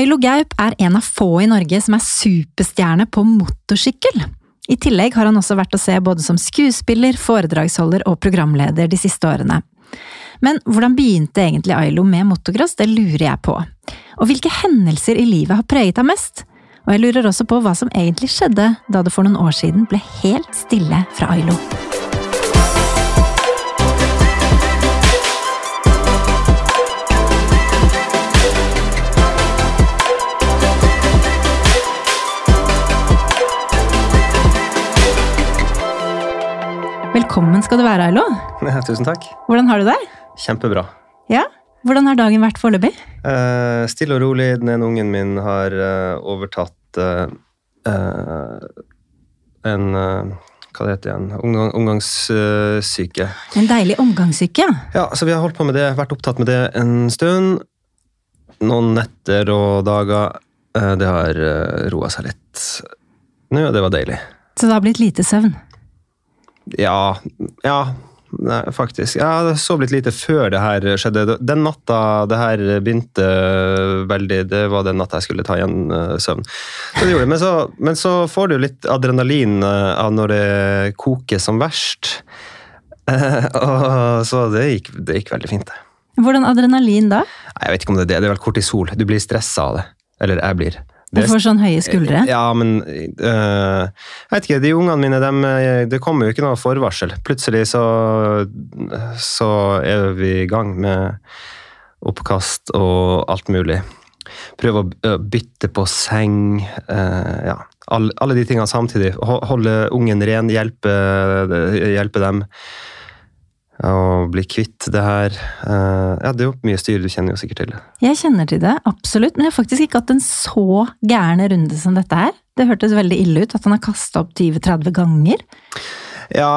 Ailo Gaup er en av få i Norge som er superstjerne på motorsykkel. I tillegg har han også vært å se både som skuespiller, foredragsholder og programleder de siste årene. Men hvordan begynte egentlig Ailo med motocross, det lurer jeg på. Og hvilke hendelser i livet har preget ham mest? Og jeg lurer også på hva som egentlig skjedde da det for noen år siden ble helt stille fra Ailo. Velkommen skal du være, Ailo. Ja, tusen takk. Hvordan har du det? Kjempebra. Ja? Hvordan har dagen vært foreløpig? Eh, stille og rolig. Den ene ungen min har uh, overtatt uh, en uh, Hva det heter igjen? Omgang, omgangssyke. En deilig omgangssyke, ja. Så vi har holdt på med det, vært opptatt med det en stund. Noen netter og dager. Det har roa seg litt nå, og det var deilig. Så det har blitt lite søvn? Ja, ja nei, faktisk. Jeg det sov litt lite før det her skjedde. Den natta det her begynte veldig, det var den natta jeg skulle ta igjen uh, søvn. Så det gjorde det. Men, så, men så får du litt adrenalin uh, av når det koker som verst. Og så det gikk, det gikk veldig fint, det. Hvordan adrenalin da? Jeg vet ikke om det er det. Det er vel kortisol. Du blir stressa av det. Eller jeg blir. Du får sånn høye skuldre? Ja, men øh, Jeg vet ikke, de ungene mine, de, det kommer jo ikke noe forvarsel. Plutselig så, så er vi i gang med oppkast og alt mulig. Prøve å bytte på seng. Øh, ja. All, alle de tingene samtidig. Holde ungen ren, hjelpe, hjelpe dem å bli kvitt det her. Ja, det er jo mye styr, du kjenner jo sikkert til det. Jeg kjenner til det, absolutt, men jeg har faktisk ikke hatt en så gæren runde som dette her. Det hørtes veldig ille ut at han har kasta opp 20-30 ganger. Ja,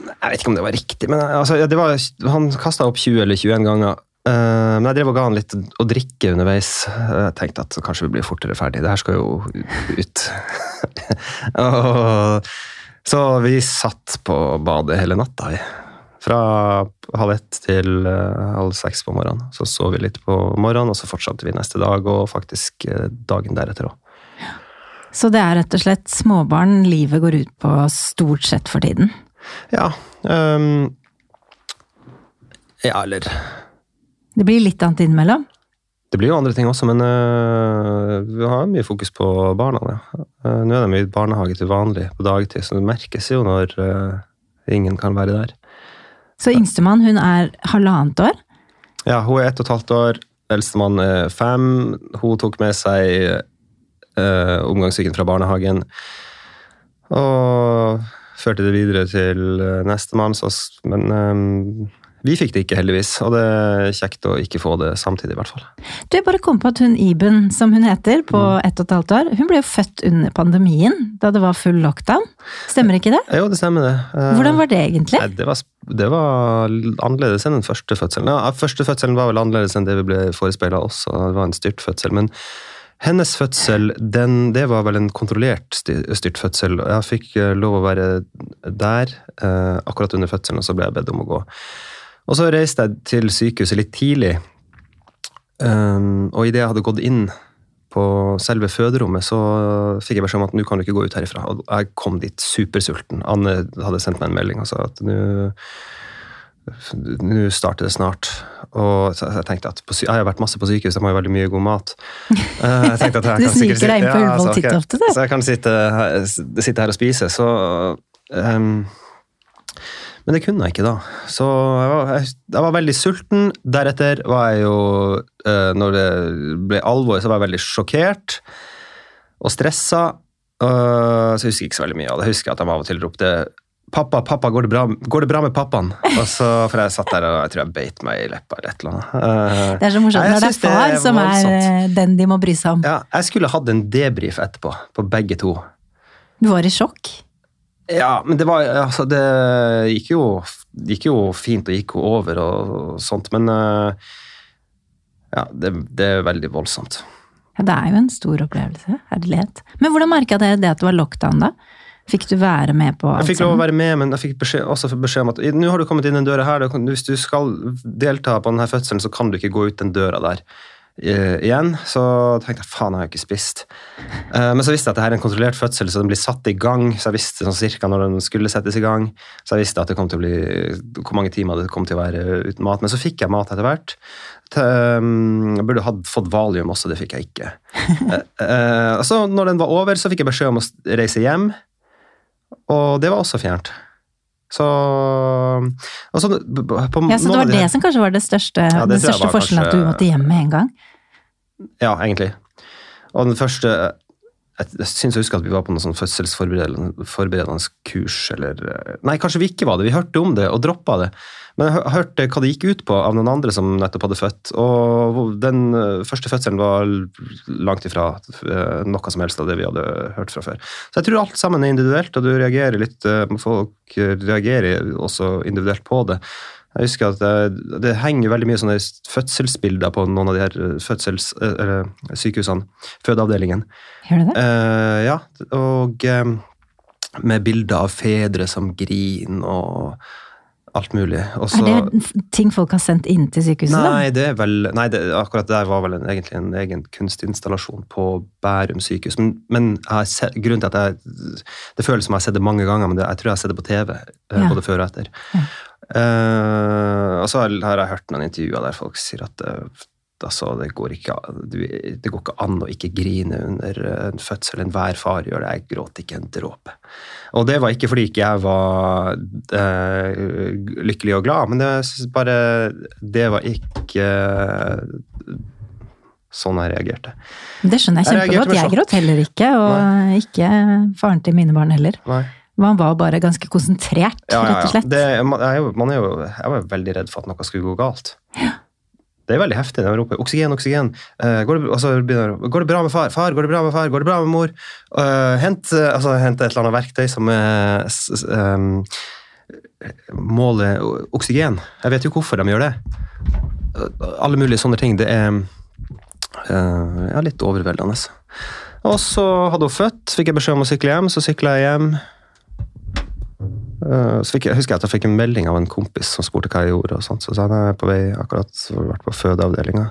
jeg vet ikke om det var riktig, men altså, ja, var, han kasta opp 20 eller 21 ganger. Men jeg drev og ga han litt å drikke underveis. Jeg tenkte at kanskje vi blir fortere ferdig. Det her skal jo ut. og, så vi satt på badet hele natta. vi. Fra halv ett til uh, halv seks på morgenen. Så sov vi litt på morgenen, og så fortsatte vi neste dag og faktisk uh, dagen deretter òg. Så det er rett og slett småbarn livet går ut på stort sett for tiden? Ja. Um, ja, eller Det blir litt annet innimellom? Det blir jo andre ting også, men uh, vi har mye fokus på barna. Ja. nå er det mye barnehage til vanlig på dagtid, så det merkes jo når ingen kan være der. Så yngstemann hun er halvannet år? Ja, hun er ett og et halvt år. Eldstemann er fem. Hun tok med seg uh, omgangssyken fra barnehagen. Og førte det videre til nestemann, men eh, vi fikk det ikke, heldigvis. Og det er kjekt å ikke få det samtidig, i hvert fall. Du, jeg bare kom på at hun Iben, som hun heter, på mm. ett og et halvt år, hun ble jo født under pandemien, da det var full lockdown. Stemmer ikke det? Jo, det stemmer det. Hvordan var det egentlig? Nei, det, var, det var, annerledes enn den første fødselen. Ja, første fødselen var vel annerledes enn det vi ble forespeila oss, og det var en styrt fødsel. men hennes fødsel den, det var vel en kontrollert styrt fødsel. Jeg fikk lov å være der eh, akkurat under fødselen, og så ble jeg bedt om å gå. Og så reiste jeg til sykehuset litt tidlig. Um, og idet jeg hadde gått inn på selve føderommet, så fikk jeg beskjed om at nå kan du ikke gå ut herifra. Og jeg kom dit supersulten. Anne hadde sendt meg en melding og sa at nå nå starter det snart. Og jeg tenkte at jeg har vært masse på sykehus, de har jo veldig mye god mat. Jeg tenkte at jeg inn på Ullevål ja, ofte, du. Så jeg kan sitte, sitte, her og spise. Så um, men det kunne jeg ikke da. Så jeg var, jeg, jeg var veldig sulten. Deretter var jeg jo uh, Når det ble alvor, så var jeg veldig sjokkert og stressa. Uh, så jeg husker ikke så veldig mye av det. Jeg husker at de av og til ropte 'Pappa, pappa, går det bra, går det bra med pappaen?' Og så, For jeg satt der og jeg tror jeg beit meg i leppa eller et eller annet. Uh, det er så morsomt når det er far det er som er den de må bry seg om. Ja, Jeg skulle hatt en debrief etterpå, på begge to. Du var i sjokk? Ja, men det var Altså, det gikk jo, gikk jo fint og gikk jo over og sånt, men uh, Ja, det, det, er veldig voldsomt. Ja, det er jo en stor opplevelse. Herlighet. Men hvordan merka dere det at det var lockdown, da? Fikk du være med på alt Jeg fikk lov å være med, men jeg fikk beskjed, også beskjed om at nå har du kommet inn den døra her, hvis du skal delta på denne fødselen, så kan du ikke gå ut den døra der. Eh, igjen, så tenkte jeg faen, jeg har jo ikke spist. Uh, men så visste jeg at det her er en kontrollert fødsel, så den blir satt i gang. Så jeg visste sånn cirka når den skulle settes i gang. Så jeg visste at det kom til å bli, hvor mange timer det kom til å være uten mat. Men så fikk jeg mat etter hvert. Um, jeg burde hatt fått valium også, det fikk jeg ikke. Eh, eh, så når den var over, så fikk jeg beskjed om å reise hjem, og det var også fjernt. Så, så på Ja, Så det var av de det som kanskje var det største, Ja, det den største forskjellen, kanskje, at du måtte hjem med en gang? Ja, egentlig. Og den første Jeg, syns jeg husker at vi var på noe sånn fødselsforberedende kurs, eller Nei, kanskje vi ikke var det. Vi hørte om det og droppa det. Men jeg hørte hva det gikk ut på av noen andre som nettopp hadde født. Og den eh, første fødselen var langt ifra eh, noe som helst av det vi hadde hørt fra før. Så jeg tror alt sammen er individuelt, og du reagerer litt eh, Folk reagerer også individuelt på det. Jeg husker at det, det henger veldig mye sånne fødselsbilder på noen av de her fødsels, eh, eller sykehusene. Fødeavdelingen. Gjør det det? Uh, ja, og eh, med bilder av fedre som griner og alt mulig. Også, Er det ting folk har sendt inn til sykehuset? Nei, det er vel, nei det, akkurat der var vel en, egentlig en egen kunstinstallasjon på Bærum sykehus. Men, men jeg grunnen til at jeg Det føles som jeg har sett det mange ganger, men det, jeg tror jeg har sett det på TV. eh, Ja. Både før og etter. Ja. Eh, og så har har jeg hørt noen intervjuer der folk sier at uh, altså, det, går ikke, det går ikke an å ikke grine under en fødsel. Enhver far gjør det. Jeg gråt ikke en dråpe. Og det var ikke fordi ikke jeg var uh, lykkelig og glad, men det, bare Det var ikke sånn jeg reagerte. Det skjønner jeg kjempegodt. Jeg, Jeg gråt heller ikke, og ikke faren til mine barn heller. Nei. Man var bare ganske konsentrert, Ja, ja, rett og slett. Det, man, er jo, man er jo, jeg var jo veldig redd for at noe skulle gå galt. Det er veldig heftig når man roper 'oksygen, oksygen'. Uh, går, det, altså, begynner, går det bra med far? Far, går det bra med far? Går det bra med mor? Uh, hent, uh, altså, hent et eller annet verktøy som er s, måler oksygen. Jeg vet jo hvorfor de gjør det. Alle mulige sånne ting. Det er ja, litt overveldende. Og så hadde hun født, fikk jeg beskjed om å sykle hjem, så sykla jeg hjem. Eh, Så fikk jeg, husker jeg at jeg fikk en melding av en kompis som spurte hva jeg gjorde. og sånt, Så sa han jeg er på vei akkurat vært på fødeavdelinga.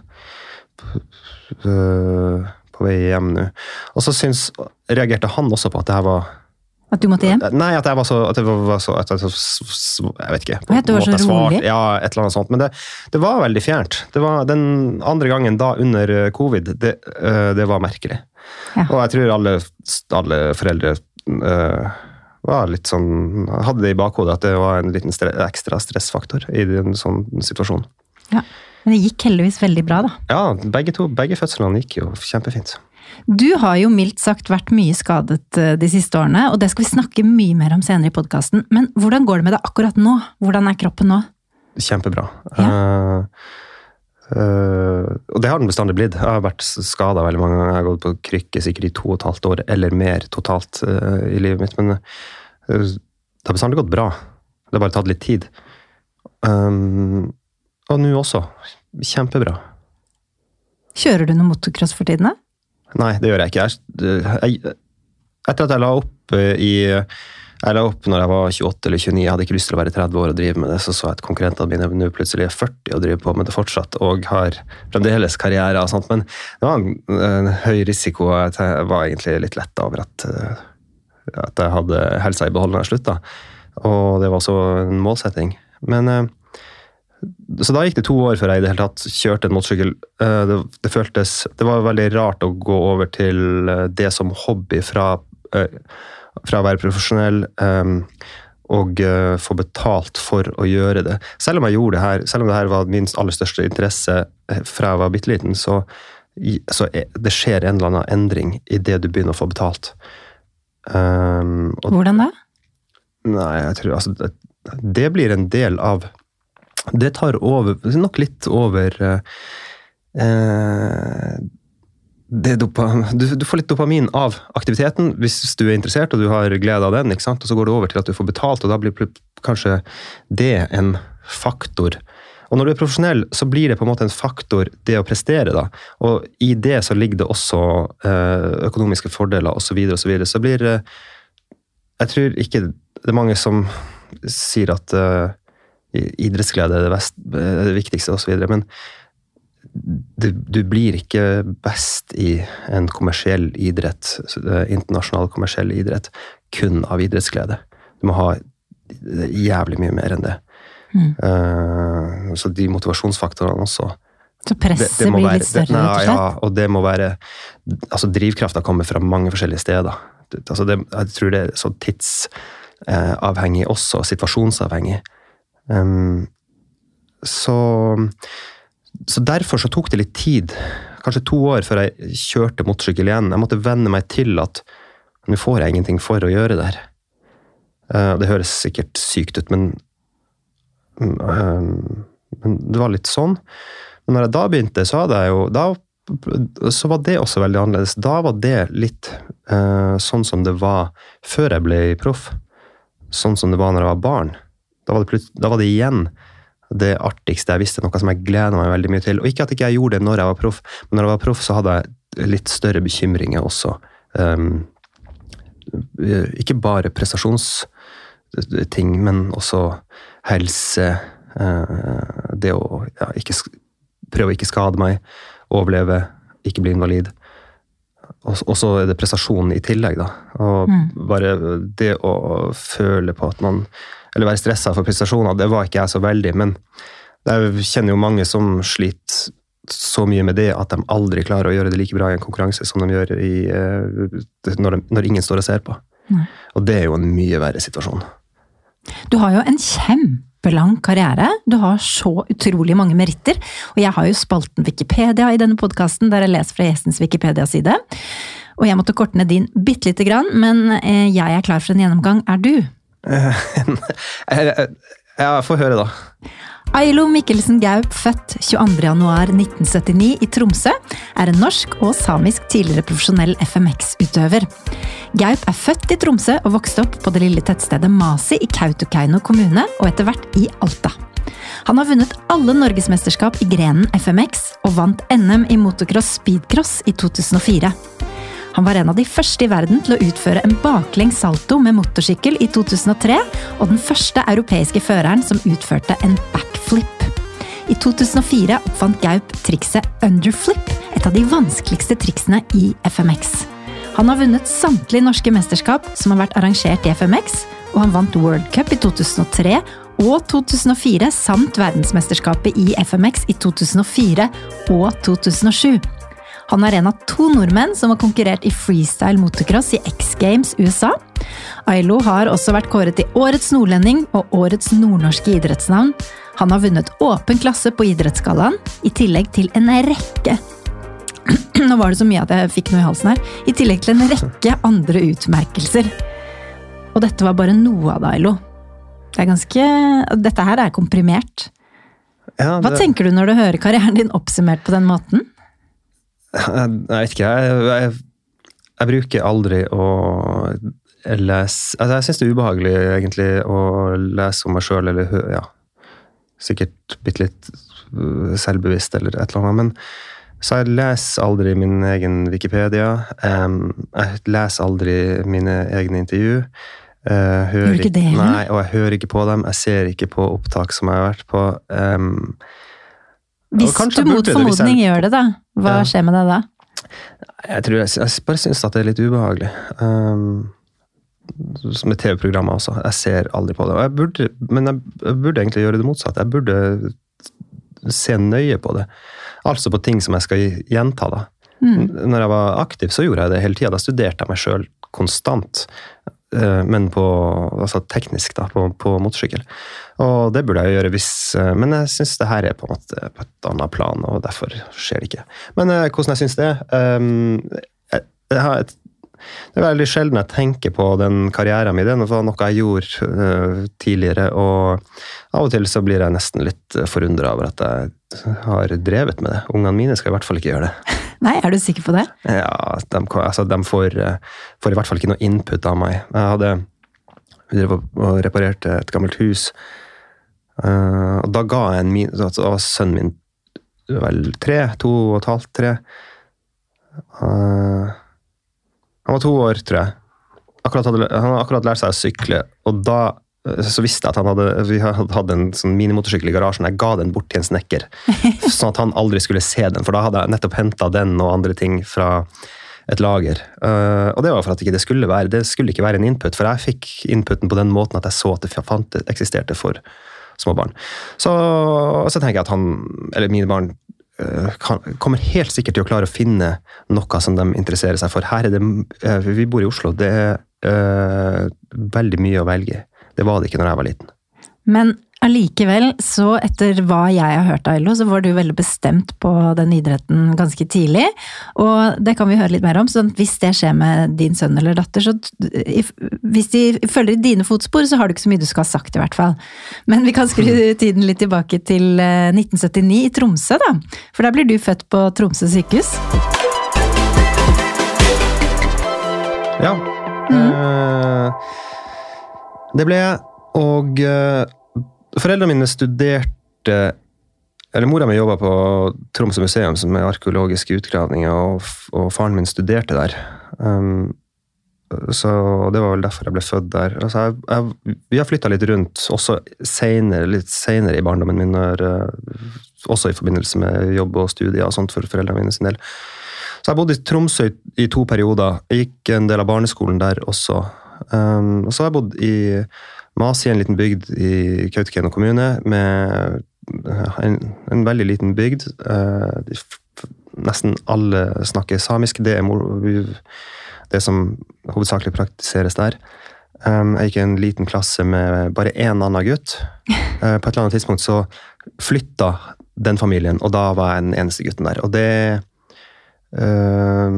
Eh, På vei hjem nå. Og så syns, reagerte han også på at det her var At du måtte hjem? Nei, at jeg var så, at det var så, at jeg, jeg vet ikke. På at du var så jeg rolig? Ja, et eller annet sånt. Men det, det var veldig fjernt. Det var Den andre gangen da under eh, covid, det, eh, det var merkelig. Ja. Og jeg tror alle, alle foreldre eh, var litt sånn Hadde det i bakhodet at det var en liten stre ekstra stressfaktor i en sånn situasjon. Ja. Men det gikk heldigvis veldig bra, da. Ja, begge, to, begge fødslene gikk jo kjempefint. Du har jo mildt sagt vært mye skadet eh, de siste årene, og det skal vi snakke mye mer om senere i podkasten. Men hvordan går det med deg akkurat nå? Hvordan er kroppen nå? Kjempebra. Eh, eh, og det har den bestandig blitt. Jeg har vært skada veldig mange ganger. Jeg har gått på krykke sikkert i to og et halvt år, eller mer totalt uh, i livet mitt. Men uh, det har bestandig gått bra. Det har bare tatt litt tid. Um, og nå også. Kjempebra. Kjører du noe motocross for tiden? da? Nei, det gjør jeg ikke. Jeg, jeg, etter at jeg la opp i jeg la opp når jeg var 28 eller 29, jeg hadde ikke lyst til å være 30 år og drive med det, så så jeg at konkurrentene mine nå plutselig er 40 og driver på med det fortsatt, og har fremdeles karriere og sånt. Men det var en, en høy risiko, og jeg var egentlig litt letta over at, eh, at jeg hadde helsa i behold når jeg slutta. Og det var også en målsetting. Men eh, så da gikk det to år før jeg i det hele tatt kjørte en motorsykkel. Eh, Det, det føltes Det var veldig rart å gå over til det som hobby fra, fra å være profesjonell um, og uh, få betalt for å gjøre det. Selv om jeg gjorde det her, selv om det her var min aller største interesse eh, fra jeg var bitte liten, så, så er, det skjer en eller annen endring i det du begynner å få betalt. Um, og Hvordan da? Nei, jeg tror altså det, det blir en del av Det tar over Nok litt over uh, du, du får litt dopamin av aktiviteten hvis du er interessert og du har glede av den. Og så går det over til at du får betalt, og da blir kanskje det en faktor. Og når du er profesjonell, så blir det på en måte en faktor, det å prestere. da. Og i det så ligger det også eh, økonomiske fordeler osv. Så, videre, og så, videre. så blir det Jeg tror ikke det er mange som sier at eh, idrettsglede er det, best, er det viktigste osv. Men du, du, blir ikke best i en kommersiell idrett, internasjonal kommersiell idrett, kun av idrettsglede. Du må ha jævlig mye mer enn det. Mm. Uh, så de motivasjonsfaktorene også. Så presset det, det blir være, litt større, rett og slett? Ja, og det må være Altså, drivkrafta kommer fra mange forskjellige steder. Altså det, jeg tror det er så tidsavhengig også, situasjonsavhengig. Um, så, så derfor så tok det litt tid, kanskje to år, før jeg kjørte motorsykkel igjen. Jeg måtte venne meg til at nå får jeg ingenting for å gjøre det her. Uh, det høres sikkert sykt ut, men, um, men det var litt sånn. Men når jeg da begynte, så jo da, så var det også veldig annerledes. Da var det litt uh, sånn som det var før jeg ble proff. Sånn som det var når jeg var barn. Da var det, da var det igjen det artigste jeg visste, noe som jeg gleda meg veldig mye til. Og ikke at ikke jeg gjorde det når jeg var proff, men når jeg var proff, så hadde jeg litt større bekymringer også. Um, ikke bare prestasjonsting, men også helse. Uh, det å ja, ikke, prøve å ikke skade meg, overleve, ikke bli invalid. Og så er det prestasjonen i tillegg, da. Og mm. bare det å føle på at man Eller være stressa for prestasjoner, det var ikke jeg så veldig, men jeg kjenner jo mange som sliter så mye med det at de aldri klarer å gjøre det like bra i en konkurranse som de gjør i, eh, når, de, når, ingen står og ser på. Nei. Og det er jo en mye verre situasjon. Du har jo en kjempelang karriere. Du har så utrolig mange meritter. Og jeg har jo spalten Wikipedia i denne podkasten, der jeg leser fra gjestens Wikipedia-side. Og jeg måtte korte ned din bitte lite grann, men eh, jeg er klar for en gjennomgang. Er du? ja, få høre, da. Ailo Mikkelsen Gaup, født 22.1.1979 i Tromsø, er en norsk og samisk tidligere profesjonell FMX-utøver. Gaup er født i Tromsø og vokste opp på det lille tettstedet Masi i Kautokeino kommune, og etter hvert i Alta. Han har vunnet alle norgesmesterskap i grenen FMX, og vant NM i motocross speedcross i 2004. Han var en av de første i verden til å utføre en baklengs salto med motorsykkel i 2003, og den første europeiske føreren som utførte en backflip. I 2004 oppfant Gaup trikset underflip, et av de vanskeligste triksene i FMX. Han har vunnet samtlige norske mesterskap som har vært arrangert i FMX, og han vant World Cup i 2003 og 2004 samt verdensmesterskapet i FMX i 2004 og 2007. Han er en av to nordmenn som har konkurrert i freestyle motocross i X Games USA. Ailo har også vært kåret til Årets nordlending og Årets nordnorske idrettsnavn. Han har vunnet åpen klasse på Idrettsgallaen, i tillegg til en rekke Nå var det så mye at jeg fikk noe i halsen her. I tillegg til en rekke andre utmerkelser. Og dette var bare noe av det, Ailo. Det er ganske Dette her er komprimert. Ja, det... Hva tenker du når du hører karrieren din oppsummert på den måten? Jeg, vet ikke, jeg, jeg, jeg, bruker aldri å lese altså Jeg syns det er ubehagelig egentlig å lese om meg sjøl, eller ja, sikkert bitte litt øh, selvbevisst eller et eller annet. men så jeg leser aldri min egen Wikipedia. jeg leser aldri mine egne intervju. Gjør du ikke det? Nei, og jeg hører ikke på dem. Jeg ser ikke på opptak som jeg har vært på. Um, hvis du mot formodning gjør det, da, hva ja. skjer med deg da? Jeg tror jeg, jeg bare syns at det er litt ubehagelig. Um, med TV-programmer også. Jeg ser aldri på det. Jeg burde, men jeg, jeg, burde egentlig gjøre det motsatte. Jeg burde se nøye på det. Altså på ting som jeg skal gjenta. da. Mm. Når jeg var aktiv, så gjorde jeg det hele tida. Da studerte jeg meg sjøl konstant. Eh, men på, altså teknisk da, på, på, motorsykkel. Og det burde jeg gjøre hvis eh, Men jeg syns det her er på en måte på et annet plan, og derfor skjer det ikke. Men eh, hvordan jeg syns det um, jeg, jeg et, det er veldig sjelden jeg tenker på den karrieren min. Det var noe jeg gjorde uh, tidligere, og av og til så blir jeg nesten litt forundra over at jeg har drevet med det. Ungene mine skal i hvert fall ikke gjøre det. Nei, er du sikker på det? Ja, de, altså, de får, får, i hvert fall ikke noe input av meg. Jeg hadde drev og reparerte et gammelt hus, uh, og da ga jeg en min Da var sønnen min vel tre, to og et halvt, tre. Uh, han var to år, tror jeg. Akkurat hadde, han hadde akkurat lært seg å sykle, og da så visste jeg at han hadde, vi hadde en sånn minimotorsykkel i garasjen. Jeg ga den bort til en snekker, sånn at han aldri skulle se den. For da hadde jeg nettopp henta den og andre ting fra et lager. Uh, og det var for at ikke det skulle være det skulle ikke være en input, for jeg fikk inputen på den måten at jeg så at det fant, eksisterte for små barn. Så, så tenker jeg at han, eller mine barn, uh, kan, kommer helt sikkert til å klare å finne noe som de interesserer seg for. Her er det, uh, Vi bor i Oslo. Det er veldig mye å velge i. Det var det ikke når jeg var liten. Men allikevel, så etter hva jeg har hørt, av Ailo, så var du veldig bestemt på den idretten ganske tidlig. Og det kan vi høre litt mer om. Så hvis det skjer med din sønn eller datter, så hvis de følger i dine fotspor, så har du ikke så mye du skal ha sagt, i hvert fall. Men vi kan skru tiden litt tilbake til 1979 eh, i Tromsø, da. For der blir du født på Tromsø sykehus. Ja. Mm. Uh, det ble jeg. Og uh, foreldrene mine studerte eller Mora mi jobba på Tromsø museum som er arkeologiske utgravninger, og, og, faren min studerte der. Um, så det var vel derfor jeg ble født der. Altså, jeg, jeg, vi har flytta litt rundt, også senere, litt senere i barndommen min, når, uh, også i forbindelse med jobb og studier og sånt for foreldrene mine sin del. Så jeg bodde i Tromsø i, i to perioder. Jeg gikk en del av barneskolen der også. Um, og så har jeg bodd i Masi, en liten bygd i Kautokeino kommune, med en, en, veldig liten bygd. Uh, nesten alle snakker samisk. Det er det som hovedsakelig praktiseres der. Um, jeg gikk i en liten klasse med bare én annen gutt. Uh, på et eller annet tidspunkt så flytta den familien, og da var jeg den eneste gutten der. Og det uh,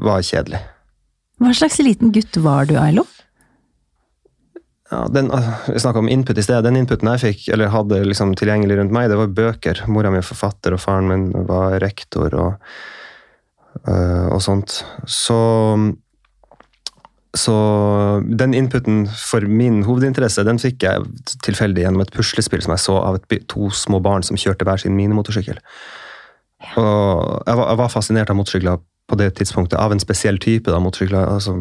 var kjedelig. Hva slags liten gutt var du, Ailo? Ja, den, Vi snakka om input i sted. Den inputen jeg fikk, eller hadde liksom tilgjengelig rundt meg, det var bøker. Mora mi er forfatter, og faren min var rektor og, øh, og sånt. Så så den inputen for min hovedinteresse den fikk jeg tilfeldig gjennom et puslespill som jeg så av et, to små barn som kjørte hver sin minimotorsykkel. Og jeg var, jeg var fascinert av motorsykler på det tidspunktet av en spesiell type da, motorsykler, altså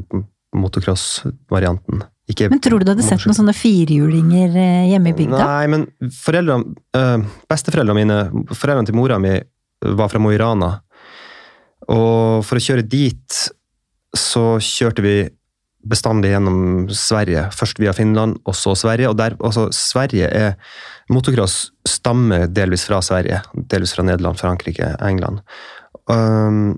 motocross-varianten. Men tror du du hadde sett noen sånne firhjulinger eh, hjemme i bygda? Nei, men foreldrene, øh, besteforeldrene mine, foreldrene til mora mi, var fra Mo i Rana. Og for å kjøre dit, så kjørte vi bestandig gjennom Sverige. Først via Finland, og så Sverige. Og der, altså, Sverige er Motocross stammer delvis fra Sverige. Delvis fra Nederland, Frankrike, England. Um,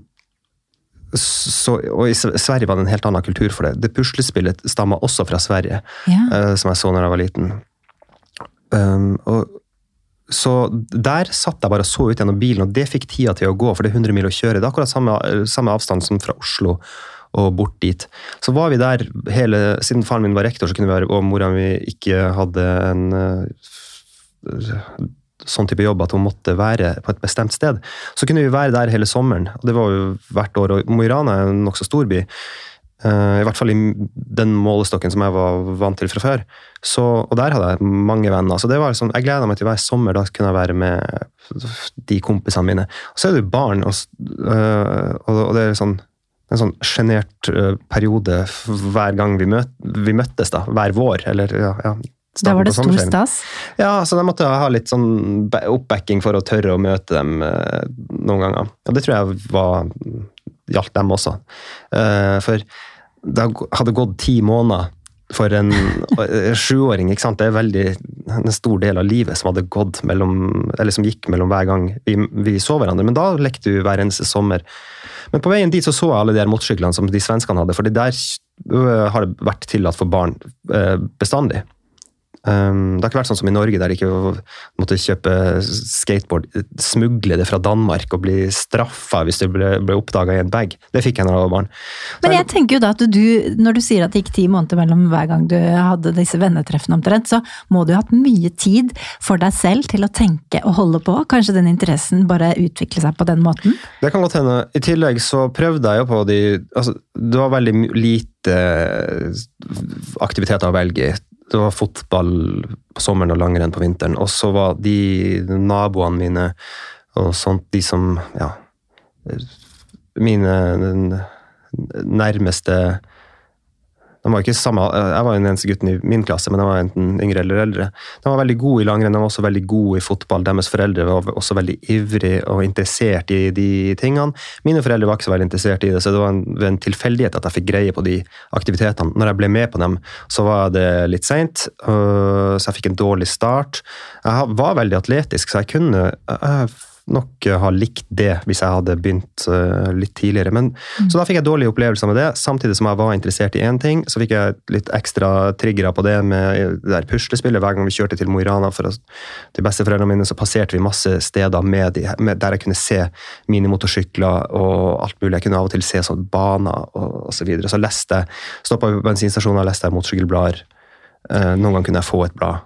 så, og I Sverige var det en helt annen kultur for det. Det puslespillet stamma også fra Sverige, ja. uh, som jeg så når jeg var liten. Um, og, så der satt jeg bare og så ut gjennom bilen, og det fikk tida til å gå, for det er 100 mil å kjøre. Det er akkurat samme, samme avstand som fra Oslo og bort dit. Så var vi der hele Siden faren min var rektor, så kunne vi være, og mora mi ikke hadde en uh, sånn type jobb at hun måtte være på et bestemt sted. Så kunne vi være der hele sommeren. og Det var jo hvert år. og Mo i Rana er en nokså stor by. Uh, I hvert fall i den målestokken som jeg var vant til fra før. Så, og der hadde jeg mange venner. Så det var sånn, Jeg gleda meg til hver sommer. Da kunne jeg være med de kompisene mine. Og så er jo barn, og, uh, og, det er sånn en sånn sjenert uh, periode hver gang vi, møt, vi, møttes, da, hver vår. Eller ja, ja, da var det stor stas? Ja, så de måtte ha litt sånn oppbacking for å tørre å møte dem eh, noen ganger. Og det tror jeg var, gjaldt dem også. Eh, for det hadde gått ti måneder for en sjuåring. ikke sant? Det er veldig, en stor del av livet som hadde gått mellom, eller som gikk mellom hver gang vi, vi så hverandre. Men da lekte vi hver eneste sommer. Men på veien dit så, så jeg alle de her motorsyklene som de svenskene hadde, for der har det vært tillatt for barn bestandig. Um, det har ikke vært sånn som i Norge, der de ikke måtte kjøpe skateboard, smugle det fra Danmark og bli straffa hvis det ble, ble oppdaga i en bag. Det fikk jeg når jeg var barn. Men jeg tenker jo da at du, når du sier at det gikk ti måneder mellom hver gang du hadde disse vennetreffene omtrent, så må du ha hatt mye tid for deg selv til å tenke og holde på. Kanskje den interessen bare utvikle seg på den måten? Det kan godt hende. I tillegg så prøvde jeg jo på de altså, Det var veldig lite aktiviteter å velge i det var fotball på sommeren og langrenn på vinteren. Og så var de naboene mine og sånt, de som Ja. Mine nærmeste var samme, Jeg var den eneste gutten i min klasse, men de var enten yngre eller eldre. De var veldig gode i langrenn, de var også veldig gode i fotball. Deres foreldre var også veldig ivrige og interessert i de tingene. Mine foreldre var ikke så veldig interessert i det, så det var en, en tilfeldighet at jeg fikk greie på de aktivitetene. Når jeg ble med på dem, så var det litt seint, øh, så jeg fikk en dårlig start. Jeg var veldig atletisk, så jeg kunne jeg nok ha likt det hvis jeg hadde begynt uh, litt tidligere. Men, mm. Så da fikk jeg dårlige opplevelser med det, samtidig som jeg var interessert i én ting. Så fikk jeg litt ekstra triggere på det med det der puslespillet. Hver gang vi kjørte til Mo i Rana for å, til besteforeldrene mine, så passerte vi masse steder med de, med, der jeg kunne se minimotorsykler og alt mulig. Jeg kunne av og til se sånn baner og osv. Så, videre. så leste jeg, stoppa på bensinstasjoner og leste motorsykkelblader. Noen ganger kunne jeg få et blad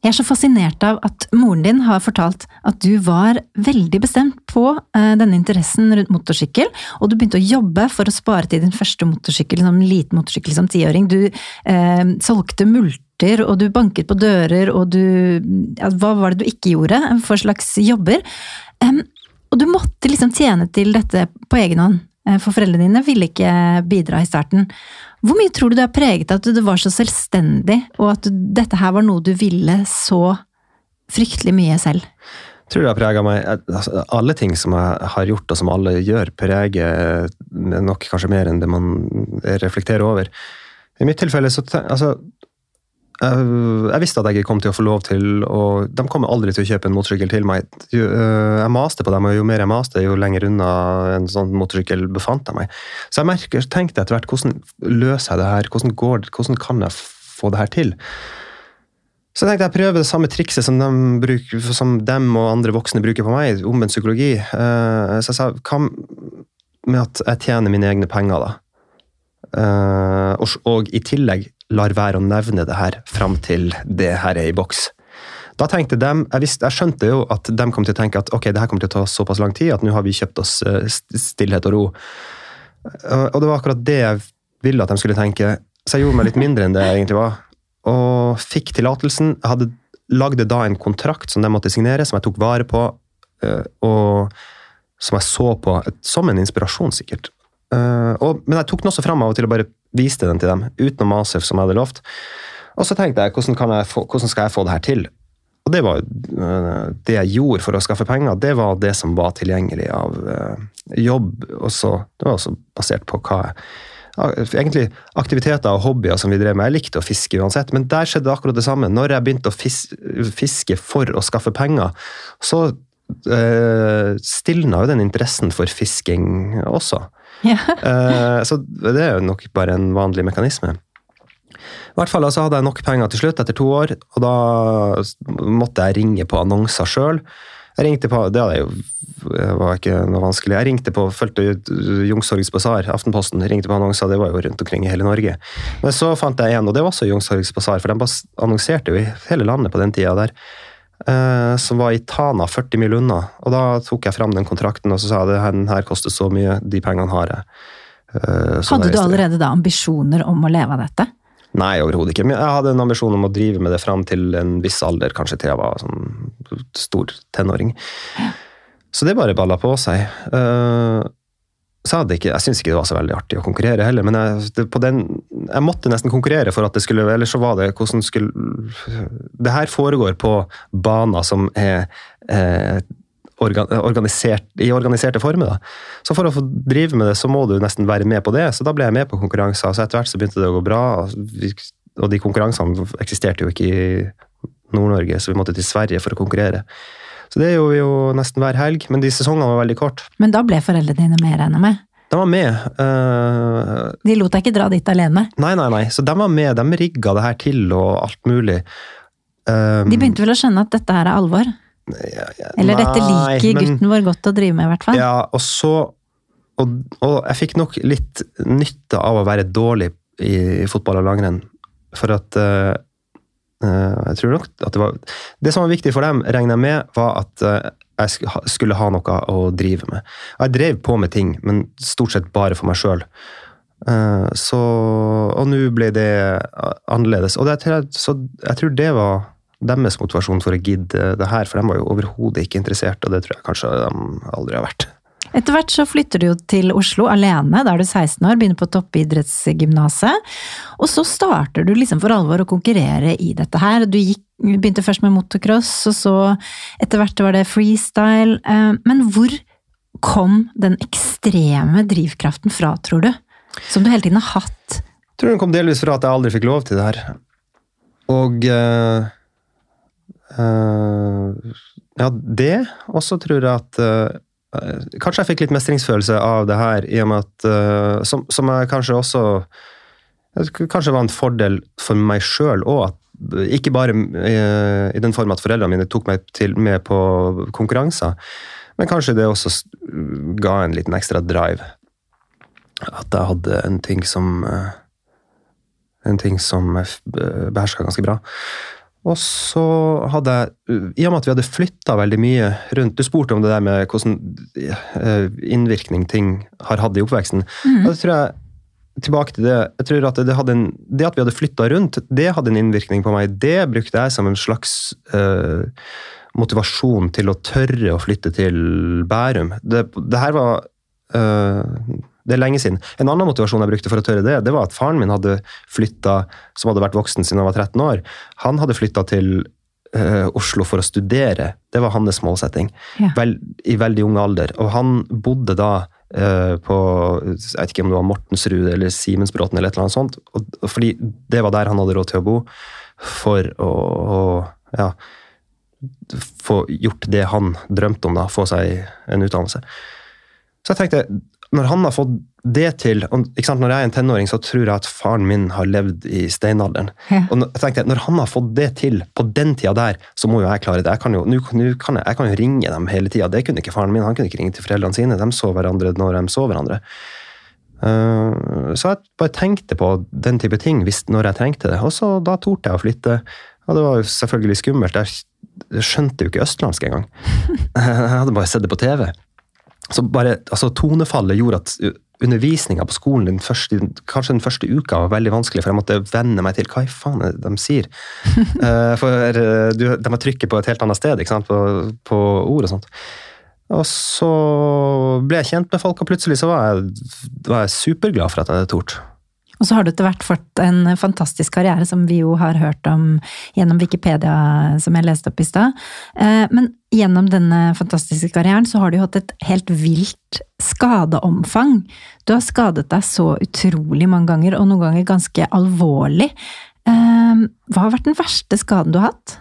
jeg er så fascinert av at moren din har fortalt at du var veldig bestemt på uh, denne interessen rundt motorsykkel, og du begynte å jobbe for å spare til din første motorsykkel som liten motorsykkel som tiåring. Du eh, solgte multer, og du banket på dører, og du ja, Hva var det du ikke gjorde for slags jobber? Um, og du måtte liksom tjene til dette på egen hånd, uh, for foreldrene dine ville ikke bidra i starten. Hvor mye tror du det har preget at du var så selvstendig, og at dette her var noe du ville så fryktelig mye selv? Jeg tror det har prega meg altså, Alle ting som jeg har gjort, og som alle gjør, preger nok kanskje mer enn det man reflekterer over. I mitt tilfelle så altså, jeg visste at jeg ikke kom til å få lov til og De kommer aldri til å kjøpe en motorsykkel til meg. Eh, jeg maste på dem, og jo mer jeg maste, jo lenger unna en sånn motorsykkel befant jeg meg. Så jeg merker, tenkte etter hvert hvordan løser jeg det her? Hvordan, går, hvordan kan jeg få det her til? Så jeg tenkte jeg prøver det samme trikset som dem, bruker, som dem og andre voksne bruker på meg, omvendt psykologi. Eh, så jeg sa hva med at jeg tjener mine egne penger, da? Og, og i tillegg lar være å nevne det her fram til det her er i boks. Da tenkte de, jeg, visste, jeg, skjønte jo at de kom til å tenke at ok, det her kommer til å ta såpass lang tid at nå har vi kjøpt oss eh, stillhet og ro. Og det var akkurat det jeg ville at de skulle tenke, så jeg gjorde meg litt mindre enn det jeg egentlig var. Og fikk tillatelsen. Hadde lagde da en kontrakt som de måtte signere, som jeg tok vare på, eh, og som jeg så på som en inspirasjon, sikkert. Eh, men jeg tok den også fram av og til og bare viste den til dem, utenom Asif, som jeg hadde lovt. Og så tenkte jeg hvordan, jeg få, hvordan skal jeg få det her til? Og det var uh, det jeg gjorde for å skaffe penger, det var det som var tilgjengelig av uh, jobb. Og så, det var også basert på hva jeg Egentlig aktiviteter og hobbyer som vi drev med. Jeg likte å fiske uansett, men der skjedde akkurat det samme. Når jeg begynte å fiske for å skaffe penger, så uh, stilna jo den interessen for fisking også. Ja. uh, så det er jo nok bare en vanlig mekanisme. I hvert fall altså, hadde jeg nok penger til slutt, etter to år, og da måtte jeg ringe på annonser sjøl. Jeg ringte på, Det jo, var ikke noe vanskelig. Jeg ringte på, fulgte Youngstorgets Basar, Aftenposten. ringte på annonser, Det var jo rundt omkring i hele Norge. Men så fant jeg en, og det var også Youngstorgets Basar, for de annonserte jo i hele landet på den tida der. Eh, som var i Tana, 40 mil unna. Og da tok jeg fram den kontrakten og så sa jeg at den her koster så mye, de pengene har jeg. Eh, så hadde du allerede da ambisjoner om å leve av dette? Nei, overhodet ikke. Men jeg hadde en ambisjon om å drive med det fram til en viss alder, kanskje til jeg var sånn stor tenåring. Så det bare balla på seg. Så hadde ikke, jeg syns ikke det var så veldig artig å konkurrere heller, men jeg, det, den, jeg, måtte nesten konkurrere for at det skulle Eller så var det hvordan skulle Det her foregår på baner som er eh, organisert, i organiserte former. Da. Så for å få drive med det, så må du nesten være med på det. Så da ble jeg med på konkurranser. Så etter hvert så begynte det å gå bra. Og de konkurransene eksisterte jo ikke i Nord-Norge, så vi måtte til Sverige for å konkurrere. Så det gjorde vi jo nesten hver helg, men de sesongene var veldig kort. Men da ble foreldrene dine med, regner med? De var med. Uh, de lot deg ikke dra dit alene? Nei, nei, nei. Så de var med. De rigga det her til og alt mulig. Um, de begynte vel å skjønne at dette her er alvor? Ja, ja, Eller nei, dette liker men, gutten vår godt å drive med, i hvert fall. Ja, og så og, og, jeg fikk nok litt nytte av å være dårlig i, fotball og langrenn. For at uh, jeg tror nok at det var Det som var viktig for dem, regner jeg med, var at eh, jeg skulle ha noe å drive med. Jeg drev på med ting, men stort sett bare for meg sjøl. Eh, så Og nå ble det annerledes. Og det, så jeg tror det var deres motivasjon for å gidde det her, for de var jo overhodet ikke interessert, og det tror jeg kanskje de aldri har vært. Etter hvert så flytter du jo til Oslo alene, da er du 16 år, begynner på toppidrettsgymnaset. Og så starter du liksom for alvor å konkurrere i dette her. Du gikk, begynte først med motocross, og så etter hvert var det freestyle. Eh, men hvor kom den ekstreme drivkraften fra, tror du? Som du hele tiden har hatt? Jeg tror den kom delvis fra at jeg aldri fikk lov til det her. Og uh, uh, Ja, det. Og så tror jeg at uh, Kanskje jeg fikk litt mestringsfølelse av det her, i og med at som, som, jeg kanskje også Kanskje var en fordel for meg sjøl òg. Ikke bare i den form at foreldrene mine tok meg til, med på konkurranser, men kanskje det også ga en liten ekstra drive. At jeg hadde en ting som en ting som jeg beherska ganske bra. Og så hadde jeg, i og med at vi hadde flytta veldig mye rundt Du spurte om det der med hvordan eh, innvirkning ting har hatt i oppveksten. Mm. Da tror jeg tilbake til det. Jeg tror at det, en, det at vi hadde flytta rundt, det hadde en innvirkning på meg. Det brukte jeg som en slags uh, motivasjon til å tørre å flytte til Bærum. Det, det her var uh, det er lenge siden. En annen motivasjon jeg brukte for å tørre det, det var at faren min hadde flytta, som hadde vært voksen siden han var 13 år, han hadde flytta til uh, Oslo for å studere. Det var hans målsetting. Ja. Vel, I veldig ung alder. Og han bodde da uh, på jeg vet ikke om det var Mortensrud eller Simensbråten eller et eller annet sånt. Og, fordi det var der han hadde råd til å bo for å, å ja, få gjort det han drømte om, da, få seg en utdannelse. Så jeg tenkte når han har fått det til Når jeg er en tenåring, så tror jeg at faren min har levd i steinalderen. Ja. Og jeg tenkte, Når han har fått det til på den tida der, så må jo jeg klare det. Jeg kan jo, nu, nu kan jeg, jeg, kan jo ringe dem hele tida. Det kunne ikke faren min. Han kunne ikke ringe til foreldrene sine. De så hverandre når de så hverandre. Uh, så jeg bare tenkte på den type ting hvis, når jeg trengte det. Og så da torde jeg å flytte. Og det var jo selvfølgelig skummelt. Jeg skjønte jo ikke østlandsk engang. Jeg hadde bare sett det på TV. Så bare, altså Tonefallet gjorde at undervisninga på skolen den første, kanskje den første uka var veldig vanskelig, for jeg måtte venne meg til hva i faen er det de sier. uh, for uh, du, de har trykket på et helt annet sted ikke? På, på ord og sånt. Og så ble jeg kjent med folk, og plutselig så var jeg, var jeg superglad for at jeg hadde tort. Og så har du etter hvert fått en fantastisk karriere, som vi jo har hørt om gjennom Wikipedia, som jeg leste opp i stad. Eh, men gjennom denne fantastiske karrieren så har du jo hatt et helt vilt skadeomfang. Du har skadet deg så utrolig mange ganger, og noen ganger ganske alvorlig. Eh, hva har vært den verste skaden du har hatt?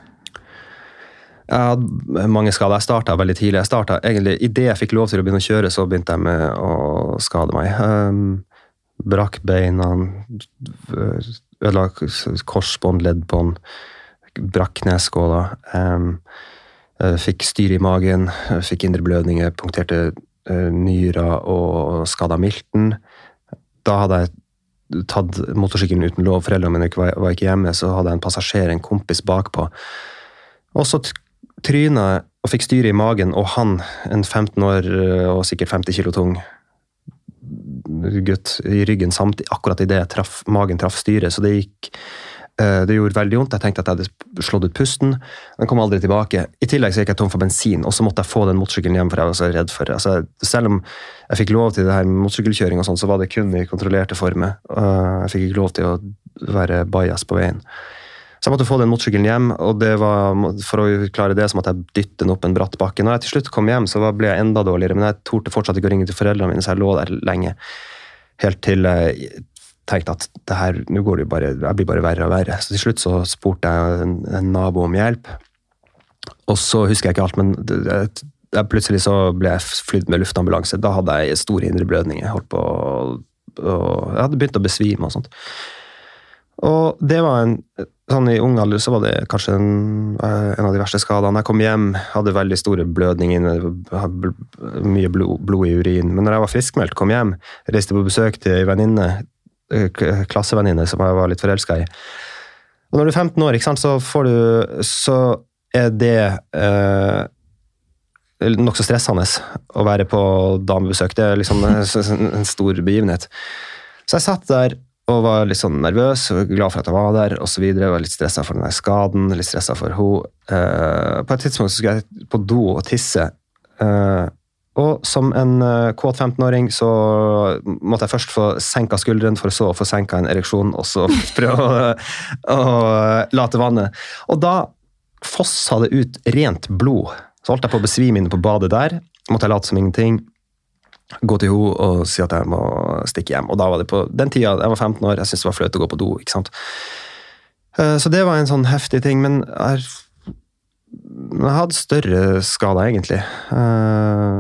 Jeg hadde mange skader. Jeg starta veldig tidlig. Jeg startet, egentlig, Idet jeg fikk lov til å begynne å kjøre, så begynte jeg med å skade meg. Brakk beina, ødela korsbånd, leddbånd, brakk kneskåla. Um, fikk styr i magen, fikk indre blødninger, punkterte uh, nyra og skada milten. Da hadde jeg tatt motorsykkelen uten lov, foreldrene mine var, ikke hjemme, så hadde jeg en passasjer, en kompis, bakpå. Og så tryna jeg og fikk styre i magen, og han, en 15 år og sikkert 50 kilo tung, gutt i ryggen samtidig, akkurat idet traff, magen traff styret. Så det gikk eh, det gjorde veldig vondt. Jeg tenkte at jeg hadde slått ut pusten. Den kom aldri tilbake. I tillegg så gikk jeg tom for bensin, og så måtte jeg få den motorsykkelen hjem. for jeg var så redd for det. Altså, selv om jeg fikk lov til det her motorsykkelkjøring, og sånt, så var det kun i kontrollerte former. Jeg fikk ikke lov til å være bajas på veien. Jeg måtte få den motorsykkelen hjem, og det var, for å klare det så måtte jeg dytte den opp en bratt bakke. Når jeg til slutt kom hjem, så ble jeg enda dårligere, men jeg torde fortsatt ikke å ringe til foreldrene mine, så jeg lå der lenge. Helt til jeg tenkte at det her, nå går det jo bare, jeg blir bare verre og verre. Så til slutt så spurte jeg en, en nabo om hjelp. Og så husker jeg ikke alt, men det, det, plutselig så ble jeg flydd med luftambulanse. Da hadde jeg store indre blødninger. Holdt på, og jeg hadde begynt å besvime og sånt. Og det var en sånn I ung alder så var det kanskje en, eh, en, av de verste skadene. Jeg kom hjem, hadde veldig store blødninger, mye blod, blod, i urin. Men når jeg var friskmeldt, kom hjem, reiste på besøk til ei venninne, eh, klassevenninne som jeg var litt forelska i. Og når du er 15 år, sant, så, du, så er det eh, nokså stressende å være på damebesøk. Det er liksom en stor begivenhet. Så jeg satt der og var litt sånn nervøs og glad for at jeg var der osv. Var litt stressa for den skaden, litt stressa for henne. Uh, på et tidspunkt så skulle jeg på do og tisse. Uh, Og som en uh, kåt 15-åring så måtte jeg først få senka skulderen, for så å få senka en ereksjon, og så prøve å, å late vannet. Og da fossa det ut rent blod. Så holdt jeg på å besvime inne på badet der. Måtte jeg late som ingenting. Gå til henne og si at jeg må stikke hjem. Og da var det på den tida, jeg var 15 år, jeg syntes det var flaut å gå på do. ikke sant? Så det var en sånn heftig ting. Men jeg jeg hadde større skader, egentlig. Eh,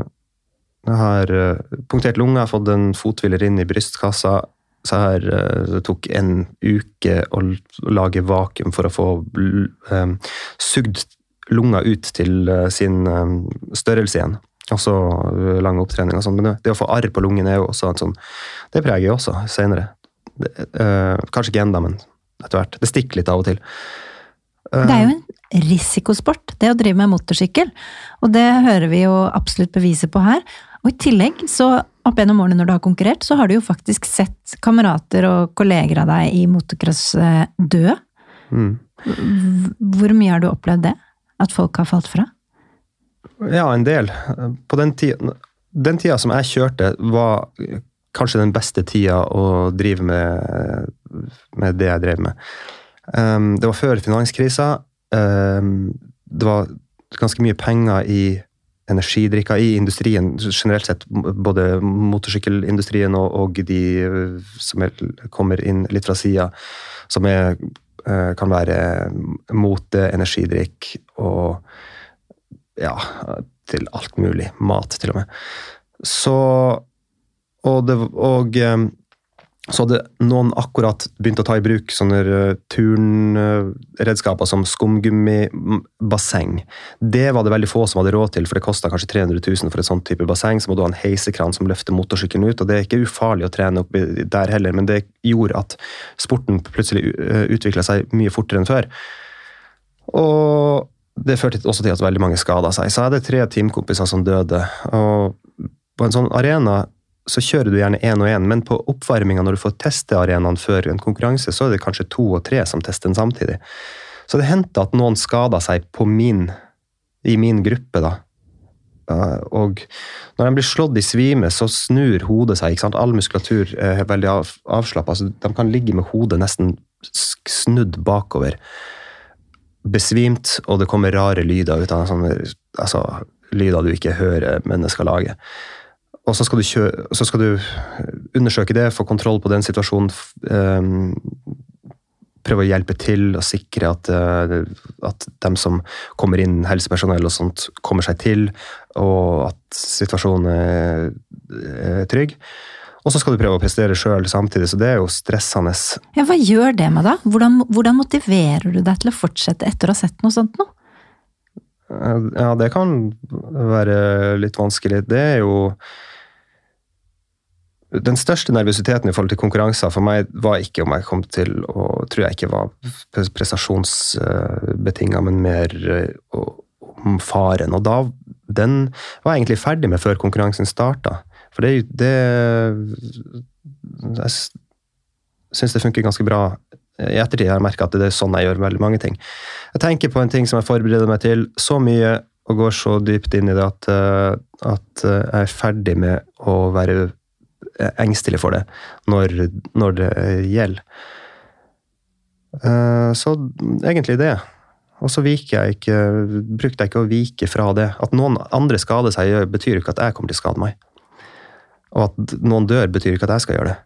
jeg har eh, punktert lunge, fått en fothviler inn i brystkassa. Så eh, det tok en uke å lage vakuum for å få sugd lunga ut til sin størrelse igjen. Også lang opptrening og sånn. Men det å få arr på lungen er jo også en sånn Det preger jo også seinere. Kanskje ikke ennå, men etter hvert. Det stikker litt av og til. Det er jo en risikosport, det å drive med motorsykkel. Og det hører vi jo absolutt beviset på her. Og i tillegg, så opp gjennom årene når du har konkurrert, så har du jo faktisk sett kamerater og kolleger av deg i motocross eh, dø. Mm. Hvor mye har du opplevd det? At folk har falt fra? Ja, en del. På den tida, den tida som jeg kjørte, var kanskje den beste tida å drive med, med det jeg drev med. Um, det var før finanskrisa. Um, det var ganske mye penger i energidrikker i industrien generelt sett, både motorsykkelindustrien og, og de eh, som er, kommer inn litt fra sida, som er, eh, kan være mote, energidrikk og ja, til alt mulig. Mat, til og med. Så Og, det, og ehm, så hadde noen akkurat begynt å ta i bruk sånne eh, turnredskaper som skumgummibasseng. Det var det veldig få som hadde råd til, for det kosta kanskje 300 000 for et sånt type basseng. Så må du ha en heisekran som løfter motorsykkelen ut, og det er ikke ufarlig å trene opp der heller, men det gjorde at sporten plutselig eh, utvikla seg mye fortere enn før. Og det førte også til at veldig mange skada seg. Så jeg hadde tre teamkompiser som døde. og på en sånn arena så kjører du gjerne én og én, men på oppvarminga når du får teste arenaen før en konkurranse, så er det kanskje to og tre som tester den samtidig. Så det hendte at noen skada seg min, i min gruppe, da. Og når de blir slått i svime, så snur hodet seg. All muskulatur er veldig av, avslappa. Altså, de kan ligge med hodet nesten snudd bakover. Besvimt, og det kommer rare lyder ut av sånne altså, lyder du ikke hører mennesker lage. Og så skal, kjøre, så skal, du undersøke det, få kontroll på den situasjonen. Um, prøve å hjelpe til og sikre at, uh, at dem som kommer inn, helsepersonell og sånt, kommer seg til, og at situasjonen er, er trygg. Og så skal du prøve å prestere sjøl samtidig, så det er jo stressende. Ja, Hva gjør det med deg? Hvordan, hvordan, motiverer du deg til å fortsette etter å ha sett noe sånt noe? Ja, det kan være litt vanskelig. Det er jo den største nervøsiteten i forhold til konkurranser for meg var ikke om jeg kom til å Tror jeg ikke var prestasjonsbetinga, men mer eh, om faren. Og da Den var jeg egentlig ferdig med før konkurransen starta. For det, det Jeg syns det funker ganske bra. I ettertid har jeg merka at det er sånn jeg gjør veldig mange ting. Jeg tenker på en ting som jeg forbereder meg til så mye og går så dypt inn i det at, eh, at jeg er ferdig med å være engstelig for det når, når det gjelder. Eh, så egentlig det. Og så viker jeg ikke, brukte jeg ikke å vike fra det. At noen andre skader seg, betyr ikke at jeg kommer til å skade meg. Og at noen dør, betyr ikke at jeg skal gjøre det.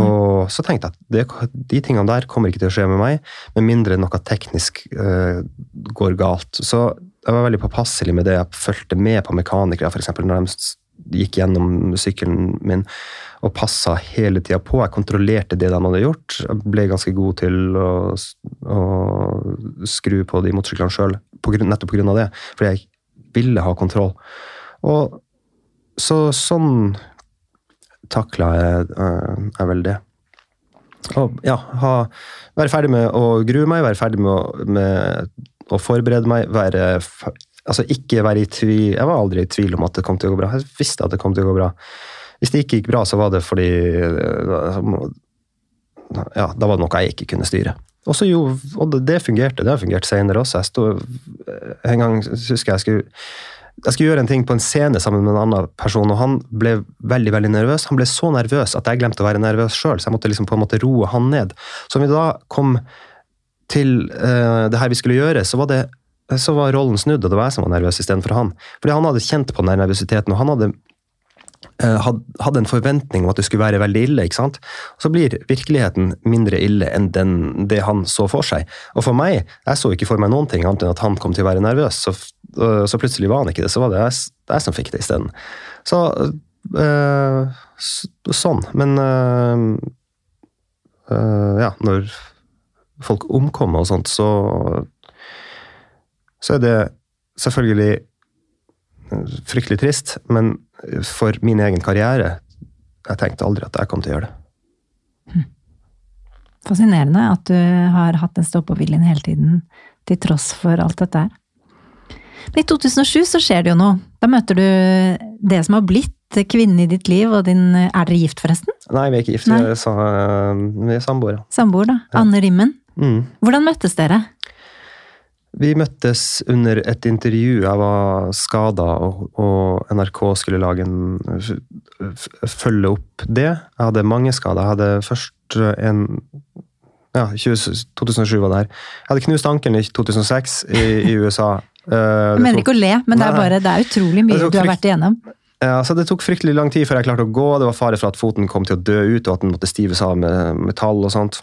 Og så tenkte jeg at det, de tingene der kommer ikke til å skje med meg, med mindre noe teknisk uh, går galt. Så jeg var veldig påpasselig med det. Jeg fulgte med på mekanikere, f.eks. når de gikk gjennom sykkelen min og passa hele tida på. Jeg kontrollerte det de hadde gjort. Jeg ble ganske god til å, å skru på de motorsyklene sjøl, nettopp pga. det. Fordi jeg ville ha kontroll. Og så sånn takla jeg, uh, er vel det. Og ja, ha, være ferdig med å grue meg, være ferdig med å, med å forberede meg, være altså ikke være i tvil Jeg var aldri i tvil om at det kom til å gå bra. Jeg visste at det kom til å gå bra. Hvis det ikke gikk bra, så var det fordi Ja, da var det noe jeg ikke kunne styre. Og, jo, og det fungerte. Det har fungert senere også. Jeg stod, en gang husker jeg skulle jeg skulle gjøre en ting på en scene sammen med en annen person, og han ble veldig veldig nervøs. Han ble så nervøs at jeg glemte å være nervøs sjøl, så jeg måtte liksom på en måte roe han ned. Så når vi da kom til uh, det her vi skulle gjøre, så var, det, så var rollen snudd, og det var jeg som var nervøs istedenfor han. Fordi han hadde kjent på den nervøsiteten, og han hadde hadde en forventning om at det skulle være veldig ille. ikke sant? Så blir virkeligheten mindre ille enn den, det han så for seg. Og for meg, jeg så ikke for meg noen ting annet enn at han kom til å være nervøs. Så, så plutselig var han ikke det. Så var det jeg, jeg som fikk det isteden. Så sånn. Men ja, når folk omkommer og sånt, så så er det selvfølgelig fryktelig trist, men for min egen karriere Jeg tenkte aldri at jeg kom til å gjøre det. Fascinerende at du har hatt den stå-på-viljen hele tiden, til tross for alt dette her. Men i 2007 så skjer det jo noe. Da møter du det som har blitt kvinnen i ditt liv, og din Er dere gift, forresten? Nei, vi er ikke gift. Vi er, vi er samboere. Samboer, da. Ja. Anne Rimmen. Mm. Hvordan møttes dere? Vi møttes under et intervju. Jeg var skada, og, og, NRK skulle lage en følge opp det. Jeg hadde mange skader. Jeg hadde først en ja, 20, 2007 var det her. Jeg hadde knust ankelen i 2006 i, i USA. jeg mener ikke å le, men det er, bare, det er utrolig mye du har vært igjennom. Ja, så Det tok fryktelig lang tid før jeg klarte å gå. Det var fare for at foten kom til å dø ut, og at den måtte stives av med metall og sånt.